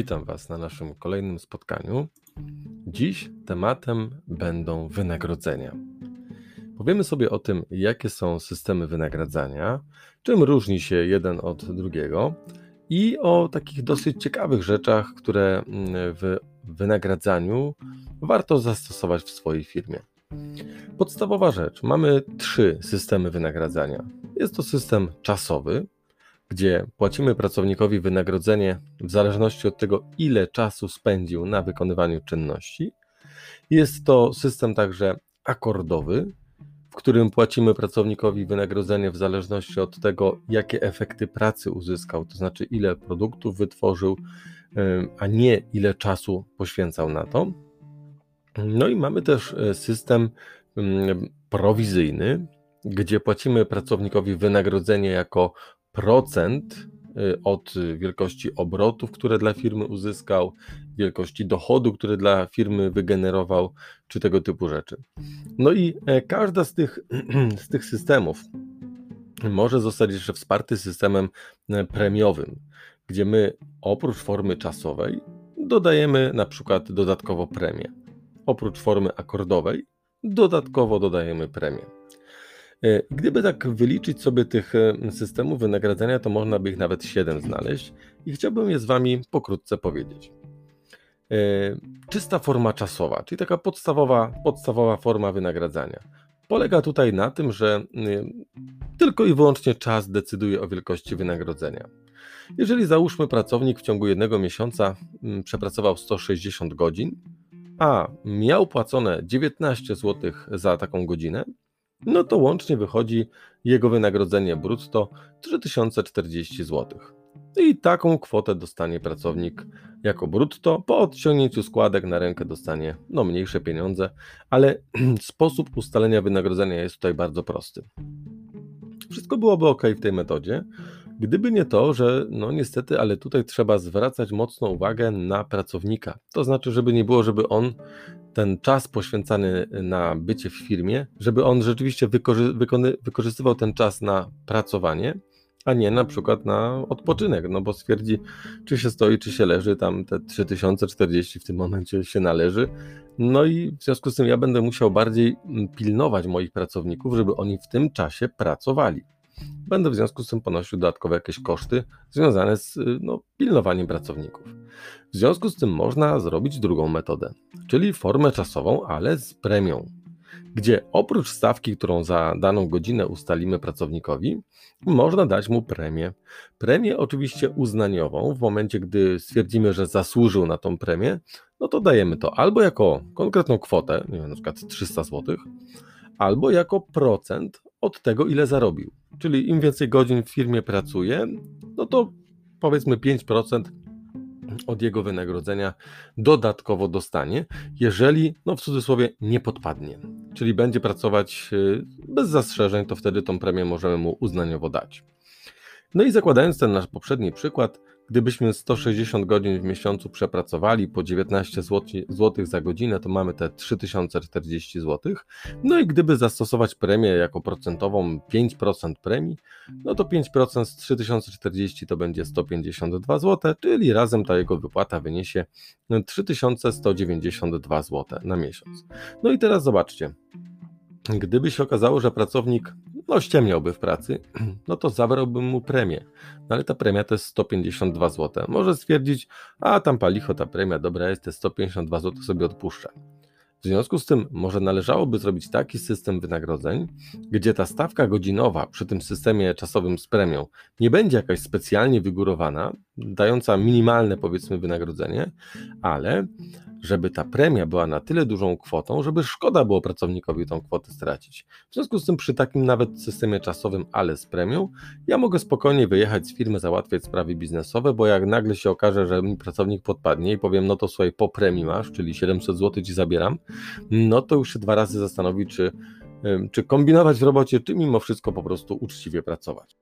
Witam Was na naszym kolejnym spotkaniu. Dziś tematem będą wynagrodzenia. Powiemy sobie o tym, jakie są systemy wynagradzania, czym różni się jeden od drugiego i o takich dosyć ciekawych rzeczach, które mm, w wynagradzaniu warto zastosować w swojej firmie. Podstawowa rzecz: mamy trzy systemy wynagradzania. Jest to system czasowy, gdzie płacimy pracownikowi wynagrodzenie w zależności od tego, ile czasu spędził na wykonywaniu czynności. Jest to system także akordowy, w którym płacimy pracownikowi wynagrodzenie w zależności od tego, jakie efekty pracy uzyskał, to znaczy ile produktów wytworzył, a nie ile czasu poświęcał na to. No i mamy też e, system prowizyjny, gdzie płacimy pracownikowi wynagrodzenie jako procent y, od wielkości obrotów, które dla firmy uzyskał, wielkości dochodu, który dla firmy wygenerował, czy tego typu rzeczy. No i e, każda z tych, z tych systemów może zostać jeszcze wsparty systemem e, premiowym, gdzie my oprócz formy czasowej dodajemy na przykład dodatkowo premię. Oprócz formy akordowej dodatkowo dodajemy premię. E, gdyby tak wyliczyć sobie tych e, systemów wynagradzania, to można by ich nawet 7 znaleźć i chciałbym je z Wami pokrótce powiedzieć. E, czysta forma czasowa, czyli taka podstawowa, podstawowa forma wynagradzania. Polega tutaj na tym, że tylko i wyłącznie czas decyduje o wielkości wynagrodzenia. Jeżeli załóżmy pracownik w ciągu jednego miesiąca przepracował 160 godzin, a miał płacone 19 zł za taką godzinę, no to łącznie wychodzi jego wynagrodzenie brutto 3040 zł. I taką kwotę dostanie pracownik jako brutto. Po odciągnięciu składek na rękę dostanie no, mniejsze pieniądze, ale sposób ustalenia wynagrodzenia jest tutaj bardzo prosty. Wszystko byłoby ok w tej metodzie, Gdyby nie to, że no niestety, ale tutaj trzeba zwracać mocną uwagę na pracownika. To znaczy, żeby nie było, żeby on ten czas poświęcany na bycie w firmie, żeby on rzeczywiście wykorzy wykorzystywał ten czas na pracowanie, a nie na przykład na odpoczynek, no bo stwierdzi, czy się stoi, czy się leży, tam te 3040 w tym momencie się należy. No i w związku z tym ja będę musiał bardziej mm, pilnować moich pracowników, żeby oni w tym czasie pracowali będę w związku z tym ponosił dodatkowe jakieś koszty związane z y, no, pilnowaniem pracowników. W związku z tym można zrobić drugą metodę, czyli formę czasową, ale z premią, gdzie oprócz stawki, którą za daną godzinę ustalimy pracownikowi, można dać mu premię. Premię oczywiście uznaniową. W momencie, gdy stwierdzimy, że zasłużył na tą premię, no to dajemy to albo jako konkretną kwotę, nie wiem, na przykład 300 zł, albo jako procent od tego, ile zarobił. Czyli im więcej godzin w firmie pracuje, no to powiedzmy 5% od jego wynagrodzenia dodatkowo dostanie, jeżeli, no w cudzysłowie, nie podpadnie. Czyli będzie pracować y, bez zastrzeżeń, to wtedy tą premię możemy mu uznaniowo dać. No i zakładając ten nasz poprzedni przykład, Gdybyśmy 160 godzin w miesiącu przepracowali po 19 zł za godzinę, to mamy te 3040 zł. No i gdyby zastosować premię jako procentową 5% premii, no to 5% z 3040 to będzie 152 zł, czyli razem ta jego wypłata wyniesie 3192 zł na miesiąc. No i teraz zobaczcie. Gdyby się okazało, że pracownik no ściemniałby w pracy, no to zabrałbym mu premię. No ale ta premia to jest 152 zł. Może stwierdzić, a tam palicho ta premia, dobra jest, te 152 zł sobie odpuszczę. W związku z tym może należałoby zrobić taki system wynagrodzeń, gdzie ta stawka godzinowa przy tym systemie czasowym z premią nie będzie jakaś specjalnie wygórowana, dająca minimalne powiedzmy wynagrodzenie, ale żeby ta premia była na tyle dużą kwotą, żeby szkoda było pracownikowi tą kwotę stracić. W związku z tym przy takim nawet systemie czasowym, ale z premią, ja mogę spokojnie wyjechać z firmy, załatwiać sprawy biznesowe, bo jak nagle się okaże, że mi pracownik podpadnie i powiem, no to słuchaj, po premii masz, czyli 700 zł ci zabieram, no to już się dwa razy zastanowić, czy, czy kombinować w robocie, czy mimo wszystko po prostu uczciwie pracować.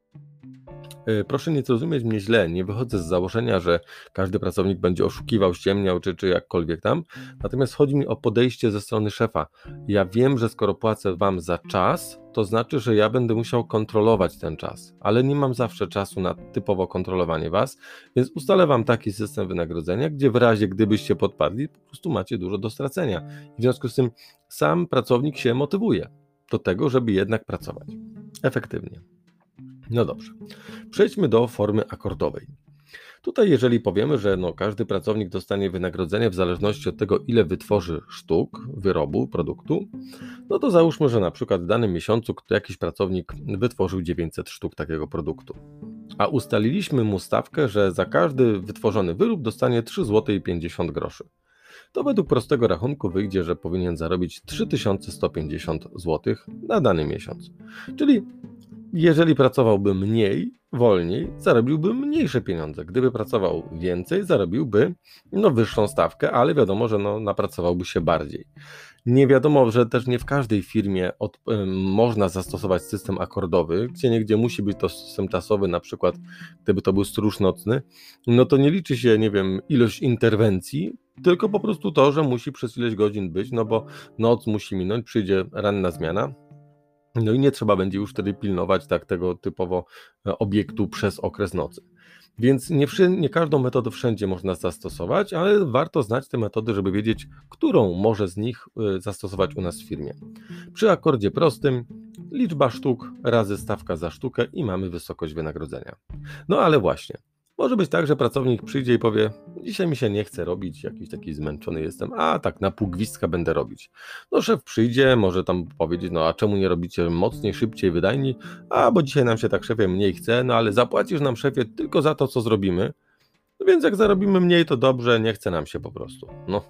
E, proszę nie zrozumieć mnie źle, nie wychodzę z założenia, że każdy pracownik będzie oszukiwał, ściemniał czy, czy jakkolwiek tam. Natomiast chodzi mi o podejście ze strony szefa. Ja wiem, że skoro płacę Wam za czas, to znaczy, że ja będę musiał kontrolować ten czas, ale nie mam zawsze czasu na typowo kontrolowanie Was, więc ustalę Wam taki system wynagrodzenia, gdzie w razie gdybyście podpadli, po prostu macie dużo do stracenia. W związku z tym sam pracownik się motywuje do tego, żeby jednak pracować efektywnie. No dobrze, przejdźmy do formy akordowej. Tutaj, jeżeli powiemy, że no, każdy pracownik dostanie wynagrodzenie w zależności od tego, ile wytworzy sztuk, wyrobu, produktu, no to załóżmy, że na przykład w danym miesiącu jakiś pracownik wytworzył 900 sztuk takiego produktu. A ustaliliśmy mu stawkę, że za każdy wytworzony wyrób dostanie 3,50 zł. To według prostego rachunku wyjdzie, że powinien zarobić 3150 zł na dany miesiąc. Czyli jeżeli pracowałby mniej, wolniej, zarobiłby mniejsze pieniądze. Gdyby pracował więcej, zarobiłby no, wyższą stawkę, ale wiadomo, że no, napracowałby się bardziej. Nie wiadomo, że też nie w każdej firmie od, y, można zastosować system akordowy, gdzie niegdzie musi być to system czasowy, na przykład gdyby to był stróż nocny, no to nie liczy się, nie wiem, ilość interwencji, tylko po prostu to, że musi przez ileś godzin być, no bo noc musi minąć, przyjdzie ranna zmiana, no i nie trzeba będzie już wtedy pilnować tak tego typowo e, obiektu przez okres nocy. Więc nie, nie, każdą metodę wszędzie można zastosować, ale warto znać te metody, żeby wiedzieć, którą może z nich e, zastosować u nas w firmie. Przy akordzie prostym liczba sztuk razy stawka za sztukę i mamy wysokość wynagrodzenia. No ale właśnie, może być tak, że pracownik przyjdzie i powie: Dzisiaj mi się nie chce robić, jakiś taki zmęczony jestem, a tak na pół gwizdka będę robić. No, szef przyjdzie, może tam powiedzieć: No, a czemu nie robicie mocniej, szybciej, wydajniej? A bo dzisiaj nam się tak szefie mniej chce, no ale zapłacisz nam szefie tylko za to, co zrobimy. No więc jak zarobimy mniej, to dobrze, nie chce nam się po prostu. No,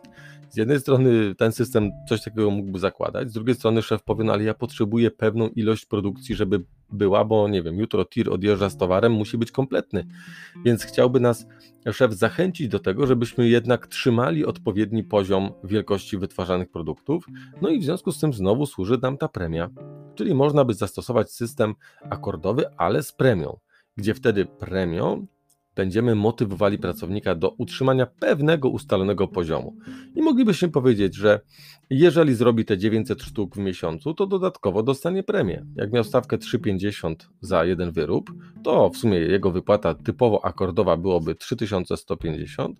z jednej strony ten system coś takiego mógłby zakładać, z drugiej strony szef powie, no ale ja potrzebuję pewną ilość produkcji, żeby była, bo nie wiem, jutro tir odjeżdża z towarem, musi być kompletny. Więc chciałby nas szef zachęcić do tego, żebyśmy jednak trzymali odpowiedni poziom wielkości wytwarzanych produktów. No i w związku z tym znowu służy nam ta premia. Czyli można by zastosować system akordowy, ale z premią, gdzie wtedy premią będziemy motywowali pracownika do utrzymania pewnego ustalonego poziomu. I moglibyśmy powiedzieć, że jeżeli zrobi te 900 sztuk w miesiącu, to dodatkowo dostanie premię. Jak miał stawkę 3,50 za jeden wyrób, to w sumie jego wypłata typowo akordowa byłoby 3150.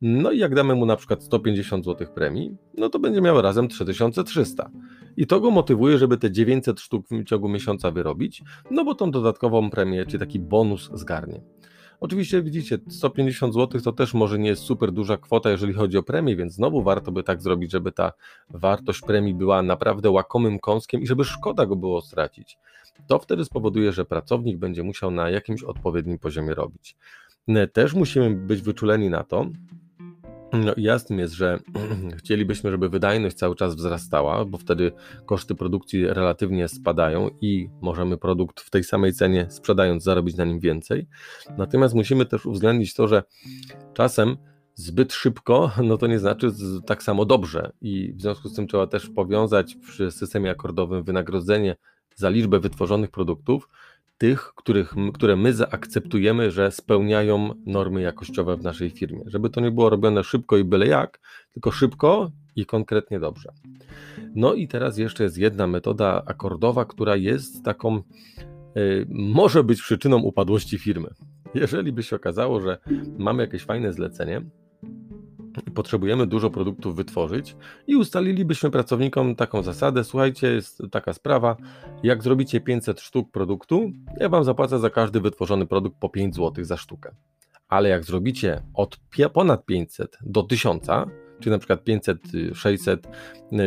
No i jak damy mu na przykład 150 zł premii, no to będzie miał razem 3300. I to go motywuje, żeby te 900 sztuk w ciągu miesiąca wyrobić, no bo tą dodatkową premię, czy taki bonus zgarnie. Oczywiście widzicie, 150 zł to też może nie jest super duża kwota, jeżeli chodzi o premię, więc znowu warto by tak zrobić, żeby ta wartość premii była naprawdę łakomym kąskiem i żeby szkoda go było stracić. To wtedy spowoduje, że pracownik będzie musiał na jakimś odpowiednim poziomie robić. Też musimy być wyczuleni na to, no jasnym jest, że chcielibyśmy, żeby wydajność cały czas wzrastała, bo wtedy koszty produkcji relatywnie spadają i możemy produkt w tej samej cenie sprzedając zarobić na nim więcej. Natomiast musimy też uwzględnić to, że czasem zbyt szybko, no to nie znaczy tak samo dobrze i w związku z tym trzeba też powiązać przy systemie akordowym wynagrodzenie za liczbę wytworzonych produktów tych, których, które my zaakceptujemy, że spełniają normy jakościowe w naszej firmie. Żeby to nie było robione szybko i byle jak, tylko szybko i konkretnie dobrze. No i teraz jeszcze jest jedna metoda akordowa, która jest taką, yy, może być przyczyną upadłości firmy. Jeżeli by się okazało, że mamy jakieś fajne zlecenie, potrzebujemy dużo produktów wytworzyć i ustalilibyśmy pracownikom taką zasadę, słuchajcie, jest taka sprawa, jak zrobicie 500 sztuk produktu, ja wam zapłacę za każdy wytworzony produkt po 5 zł za sztukę. Ale jak zrobicie od ponad 500 do 1000, czyli na przykład 500, 600,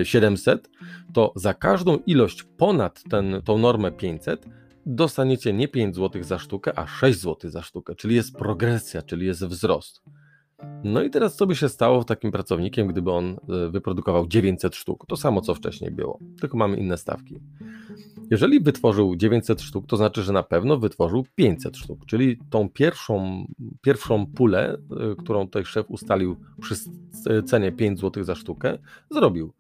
700, to za każdą ilość ponad ten, tą normę 500 dostaniecie nie 5 zł za sztukę, a 6 zł za sztukę, czyli jest progresja, czyli jest wzrost. No i teraz co by się stało takim pracownikiem, gdyby on e, wyprodukował 900 sztuk? To samo co wcześniej było, tylko mamy inne stawki. Jeżeli wytworzył 900 sztuk, to znaczy, że na pewno wytworzył 500 sztuk, czyli tą pierwszą, pierwszą pulę, e, którą tutaj szef ustalił przy cenie 5 zł za sztukę, zrobił.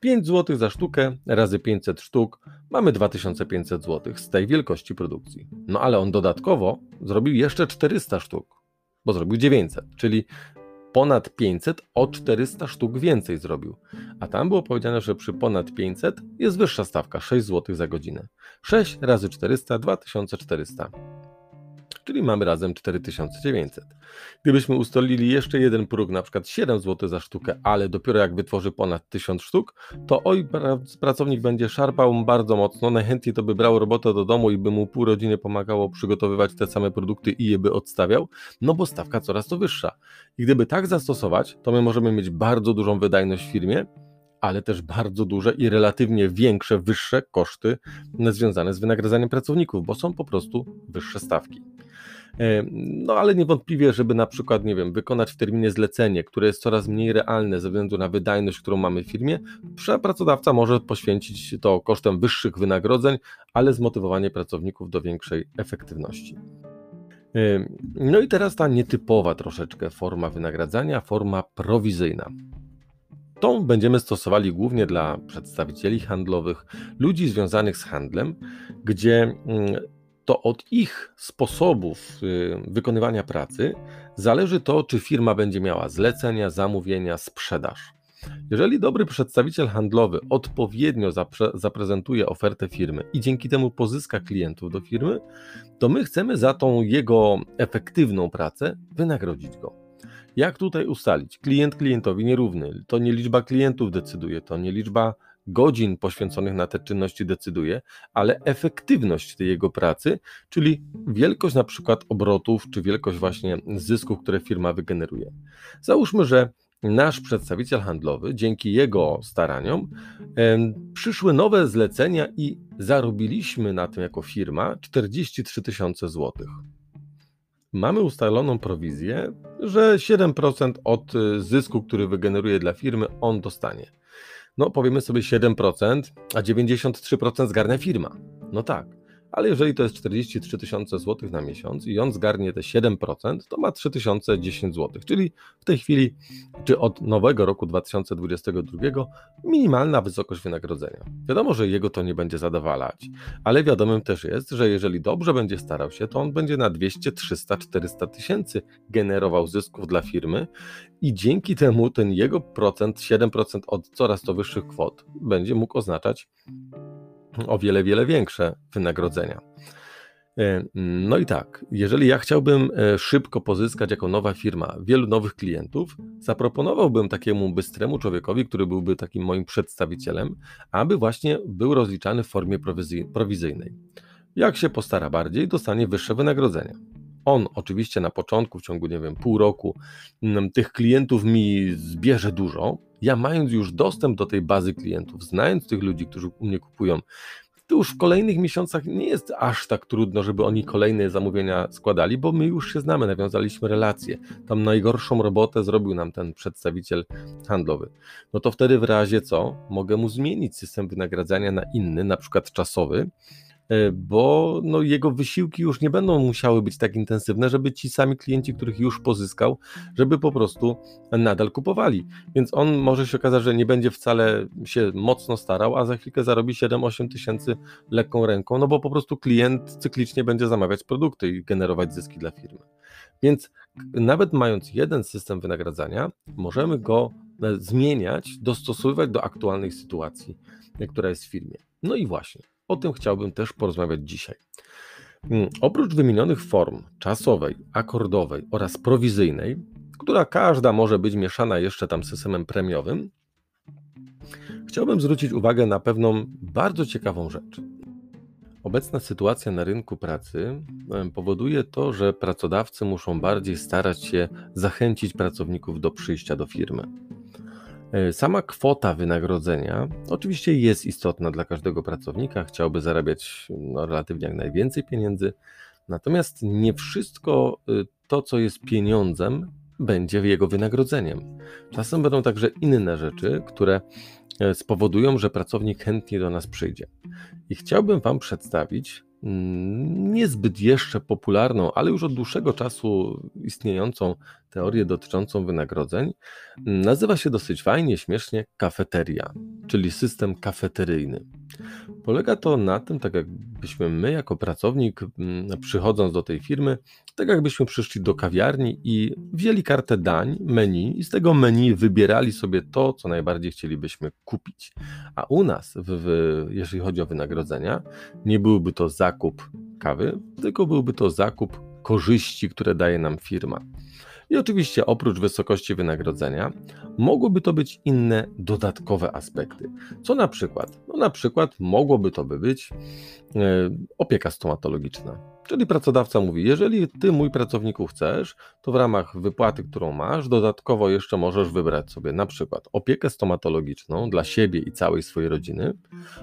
5 zł za sztukę razy 500 sztuk mamy 2500 zł z tej wielkości produkcji. No ale on dodatkowo zrobił jeszcze 400 sztuk, bo zrobił 900, czyli ponad 500 o 400 sztuk więcej zrobił. A tam było powiedziane, że przy ponad 500 jest wyższa stawka 6 zł za godzinę. 6 razy 400 2400 czyli mamy razem 4900. Gdybyśmy ustalili jeszcze jeden próg, na przykład 7 zł za sztukę, ale dopiero jak wytworzy ponad 1000 sztuk, to oj, pracownik będzie szarpał bardzo mocno, najchętniej to by brał robotę do domu i by mu pół rodziny pomagało przygotowywać te same produkty i je by odstawiał, no bo stawka coraz to wyższa. I gdyby tak zastosować, to my możemy mieć bardzo dużą wydajność w firmie, ale też bardzo duże i relatywnie większe, wyższe koszty związane z wynagradzaniem pracowników, bo są po prostu wyższe stawki. E, no ale niewątpliwie, żeby na przykład, nie wiem, wykonać w terminie zlecenie, które jest coraz mniej realne ze względu na wydajność, którą mamy w firmie, pracodawca może poświęcić to kosztem wyższych wynagrodzeń, ale zmotywowanie pracowników do większej efektywności. E, no i teraz ta nietypowa troszeczkę forma wynagradzania, forma prowizyjna. Tą będziemy stosowali głównie dla przedstawicieli handlowych, ludzi związanych z handlem, gdzie mm, to od ich sposobów y, wykonywania pracy zależy to, czy firma będzie miała zlecenia, zamówienia, sprzedaż. Jeżeli dobry przedstawiciel handlowy odpowiednio zapre zaprezentuje ofertę firmy i dzięki temu pozyska klientów do firmy, to my chcemy za tą jego efektywną pracę wynagrodzić go. Jak tutaj ustalić? Klient klientowi nierówny. To nie liczba klientów decyduje, to nie liczba godzin poświęconych na te czynności decyduje, ale efektywność tej jego pracy, czyli wielkość na przykład obrotów, czy wielkość właśnie zysków, które firma wygeneruje. Załóżmy, że nasz przedstawiciel handlowy, dzięki jego staraniom, przyszły nowe zlecenia i zarobiliśmy na tym jako firma 43 tysiące złotych mamy ustaloną prowizję, że 7% od y, zysku, który wygeneruje dla firmy, on dostanie. No, powiemy sobie 7%, a 93% zgarnia firma. No tak ale jeżeli to jest 43 tysiące złotych na miesiąc i on zgarnie te 7%, to ma 3010 złotych, czyli w tej chwili, czy od nowego roku 2022, minimalna wysokość wynagrodzenia. Wiadomo, że jego to nie będzie zadowalać, ale wiadomym też jest, że jeżeli dobrze będzie starał się, to on będzie na 200, 300, 400 tysięcy generował zysków dla firmy i dzięki temu ten jego procent, 7% od coraz to wyższych kwot, będzie mógł oznaczać o wiele, wiele większe wynagrodzenia. E, no i tak, jeżeli ja chciałbym e, szybko pozyskać jako nowa firma wielu nowych klientów, zaproponowałbym takiemu bystremu człowiekowi, który byłby takim moim przedstawicielem, aby właśnie był rozliczany w formie prowizyjnej. Jak się postara bardziej, dostanie wyższe wynagrodzenia. On oczywiście na początku, w ciągu, nie wiem, pół roku, tych klientów mi zbierze dużo, ja mając już dostęp do tej bazy klientów, znając tych ludzi, którzy u mnie kupują, to już w kolejnych miesiącach nie jest aż tak trudno, żeby oni kolejne zamówienia składali, bo my już się znamy, nawiązaliśmy relacje. Tam najgorszą robotę zrobił nam ten przedstawiciel handlowy. No to wtedy w razie co, mogę mu zmienić system wynagradzania na inny, na przykład czasowy, bo no, jego wysiłki już nie będą musiały być tak intensywne, żeby ci sami klienci, których już pozyskał, żeby po prostu nadal kupowali. Więc on może się okazać, że nie będzie wcale się mocno starał, a za chwilkę zarobi 7-8 tysięcy lekką ręką, no bo po prostu klient cyklicznie będzie zamawiać produkty i generować zyski dla firmy. Więc nawet mając jeden system wynagradzania, możemy go e, zmieniać, dostosowywać do aktualnej sytuacji, która jest w firmie. No i właśnie, o tym chciałbym też porozmawiać dzisiaj. Mm, oprócz wymienionych form czasowej, akordowej oraz prowizyjnej, która każda może być mieszana jeszcze tam systemem premiowym, chciałbym zwrócić uwagę na pewną bardzo ciekawą rzecz. Obecna sytuacja na rynku pracy powoduje to, że pracodawcy muszą bardziej starać się zachęcić pracowników do przyjścia do firmy. E, sama kwota wynagrodzenia oczywiście jest istotna dla każdego pracownika, chciałby zarabiać no, relatywnie jak najwięcej pieniędzy, natomiast nie wszystko y, to, co jest pieniądzem, będzie jego wynagrodzeniem. Czasem będą także inne rzeczy, które e, spowodują, że pracownik chętnie do nas przyjdzie. I chciałbym Wam przedstawić mm, niezbyt jeszcze popularną, ale już od dłuższego czasu istniejącą teorię dotyczącą wynagrodzeń, nazywa się dosyć fajnie, śmiesznie kafeteria, czyli system kafeteryjny. Polega to na tym, tak jakbyśmy my, jako pracownik, mm, przychodząc do tej firmy, tak jakbyśmy przyszli do kawiarni i wzięli kartę dań, menu i z tego menu wybierali sobie to, co najbardziej chcielibyśmy kupić. A u nas, w, w, jeżeli chodzi o wynagrodzenia, nie byłby to zakup kawy, tylko byłby to zakup korzyści, które daje nam firma. I oczywiście oprócz wysokości wynagrodzenia mogłyby to być inne dodatkowe aspekty. Co na przykład? No na przykład mogłoby to by być opieka stomatologiczna. Czyli pracodawca mówi: Jeżeli ty, mój pracowniku, chcesz, to w ramach wypłaty, którą masz, dodatkowo jeszcze możesz wybrać sobie na przykład opiekę stomatologiczną dla siebie i całej swojej rodziny,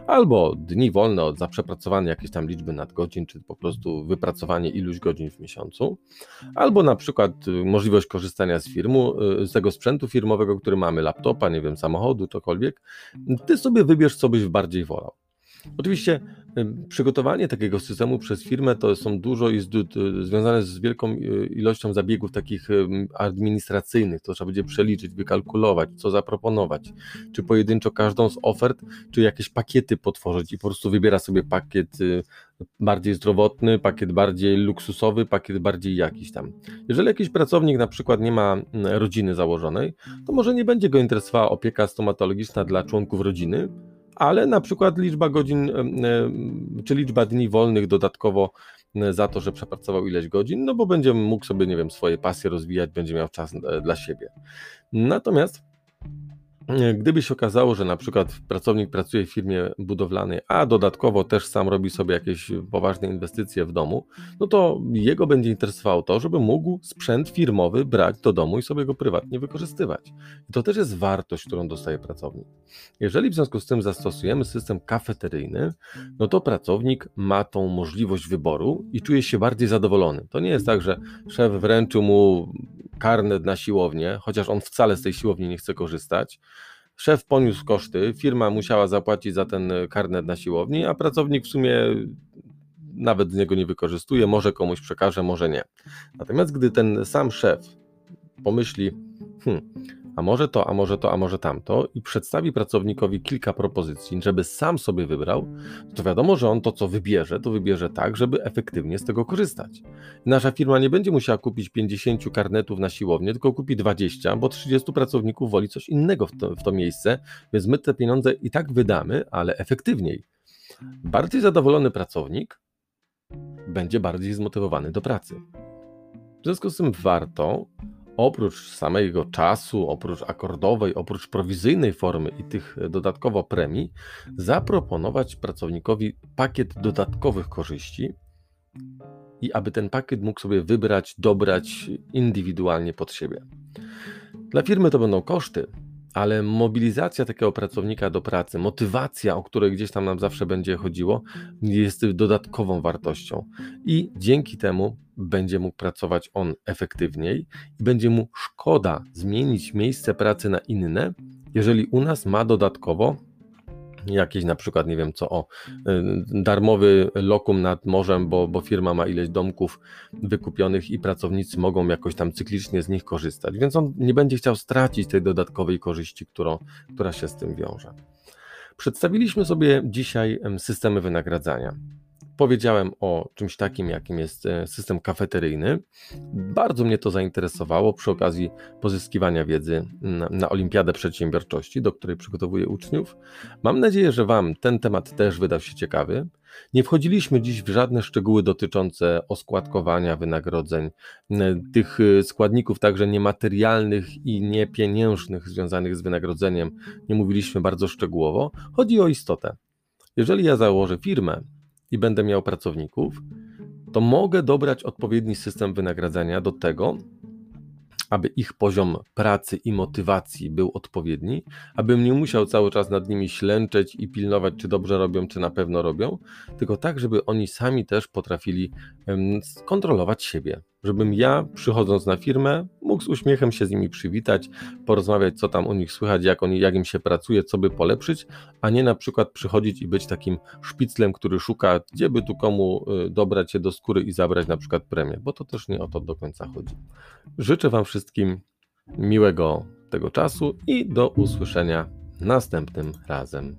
albo dni wolne od za przepracowanie jakiejś tam liczby nadgodzin, czy po prostu wypracowanie iluś godzin w miesiącu, albo na przykład y, możliwość korzystania z firmu, y, z tego sprzętu firmowego, który mamy, laptopa, nie wiem, samochodu, cokolwiek. Ty sobie wybierz, co byś bardziej wolał. Oczywiście przygotowanie takiego systemu przez firmę to są dużo jest związane z wielką y, ilością zabiegów takich administracyjnych. To trzeba będzie przeliczyć, wykalkulować, co zaproponować, czy pojedynczo każdą z ofert, czy jakieś pakiety potworzyć i po prostu wybiera sobie pakiet y, bardziej zdrowotny, pakiet bardziej luksusowy, pakiet bardziej jakiś tam. Jeżeli jakiś pracownik na przykład nie ma rodziny założonej, to może nie będzie go interesowała opieka stomatologiczna dla członków rodziny, ale na przykład liczba godzin, czy liczba dni wolnych dodatkowo za to, że przepracował ileś godzin, no bo będzie mógł sobie, nie wiem, swoje pasje rozwijać, będzie miał czas e, dla siebie. Natomiast Gdyby się okazało, że na przykład pracownik pracuje w firmie budowlanej, a dodatkowo też sam robi sobie jakieś poważne inwestycje w domu, no to jego będzie interesowało to, żeby mógł sprzęt firmowy brać do domu i sobie go prywatnie wykorzystywać. I to też jest wartość, którą dostaje pracownik. Jeżeli w związku z tym zastosujemy system kafeteryjny, no to pracownik ma tą możliwość wyboru i czuje się bardziej zadowolony. To nie jest tak, że szef wręczył mu karnet na siłownię, chociaż on wcale z tej siłowni nie chce korzystać. Szef poniósł koszty, firma musiała zapłacić za ten karnet na siłowni, a pracownik w sumie nawet z niego nie wykorzystuje, może komuś przekaże, może nie. Natomiast gdy ten sam szef pomyśli, hmm, a może to, a może to, a może tamto i przedstawi pracownikowi kilka propozycji, żeby sam sobie wybrał, to wiadomo, że on to, co wybierze, to wybierze tak, żeby efektywnie z tego korzystać. Nasza firma nie będzie musiała kupić 50 karnetów na siłownię, tylko kupi 20, bo 30 pracowników woli coś innego w to, w to miejsce, więc my te pieniądze i tak wydamy, ale efektywniej. Bardziej zadowolony pracownik będzie bardziej zmotywowany do pracy. W związku z tym warto oprócz samego czasu, oprócz akordowej, oprócz prowizyjnej formy i tych dodatkowo premii, zaproponować pracownikowi pakiet dodatkowych korzyści i aby ten pakiet mógł sobie wybrać, dobrać indywidualnie pod siebie. Dla firmy to będą koszty, ale mobilizacja takiego pracownika do pracy, motywacja, o której gdzieś tam nam zawsze będzie chodziło, jest dodatkową wartością. I dzięki temu będzie mógł pracować on efektywniej i będzie mu szkoda zmienić miejsce pracy na inne, jeżeli u nas ma dodatkowo jakieś na przykład, nie wiem co, o, y, darmowy lokum nad morzem, bo, bo firma ma ileś domków wykupionych i pracownicy mogą jakoś tam cyklicznie z nich korzystać, więc on nie będzie chciał stracić tej dodatkowej korzyści, którą, która się z tym wiąże. Przedstawiliśmy sobie dzisiaj systemy wynagradzania. Powiedziałem o czymś takim, jakim jest e, system kafeteryjny. Bardzo mnie to zainteresowało przy okazji pozyskiwania wiedzy na, na Olimpiadę Przedsiębiorczości, do której przygotowuję uczniów. Mam nadzieję, że Wam ten temat też wydał się ciekawy. Nie wchodziliśmy dziś w żadne szczegóły dotyczące oskładkowania wynagrodzeń, tych e, składników także niematerialnych i niepieniężnych związanych z wynagrodzeniem. Nie mówiliśmy bardzo szczegółowo. Chodzi o istotę. Jeżeli ja założę firmę, i będę miał pracowników, to mogę dobrać odpowiedni system wynagradzania do tego, aby ich poziom pracy i motywacji był odpowiedni, abym nie musiał cały czas nad nimi ślęczeć i pilnować, czy dobrze robią, czy na pewno robią, tylko tak, żeby oni sami też potrafili kontrolować siebie. Żebym ja, przychodząc na firmę, mógł z uśmiechem się z nimi przywitać, porozmawiać, co tam u nich słychać, jak, oni, jak im się pracuje, co by polepszyć, a nie na przykład przychodzić i być takim szpiclem, który szuka, gdzie by tu komu y, dobrać się do skóry i zabrać na przykład premię, bo to też nie o to do końca chodzi. Życzę Wam wszystkim miłego tego czasu i do usłyszenia następnym razem.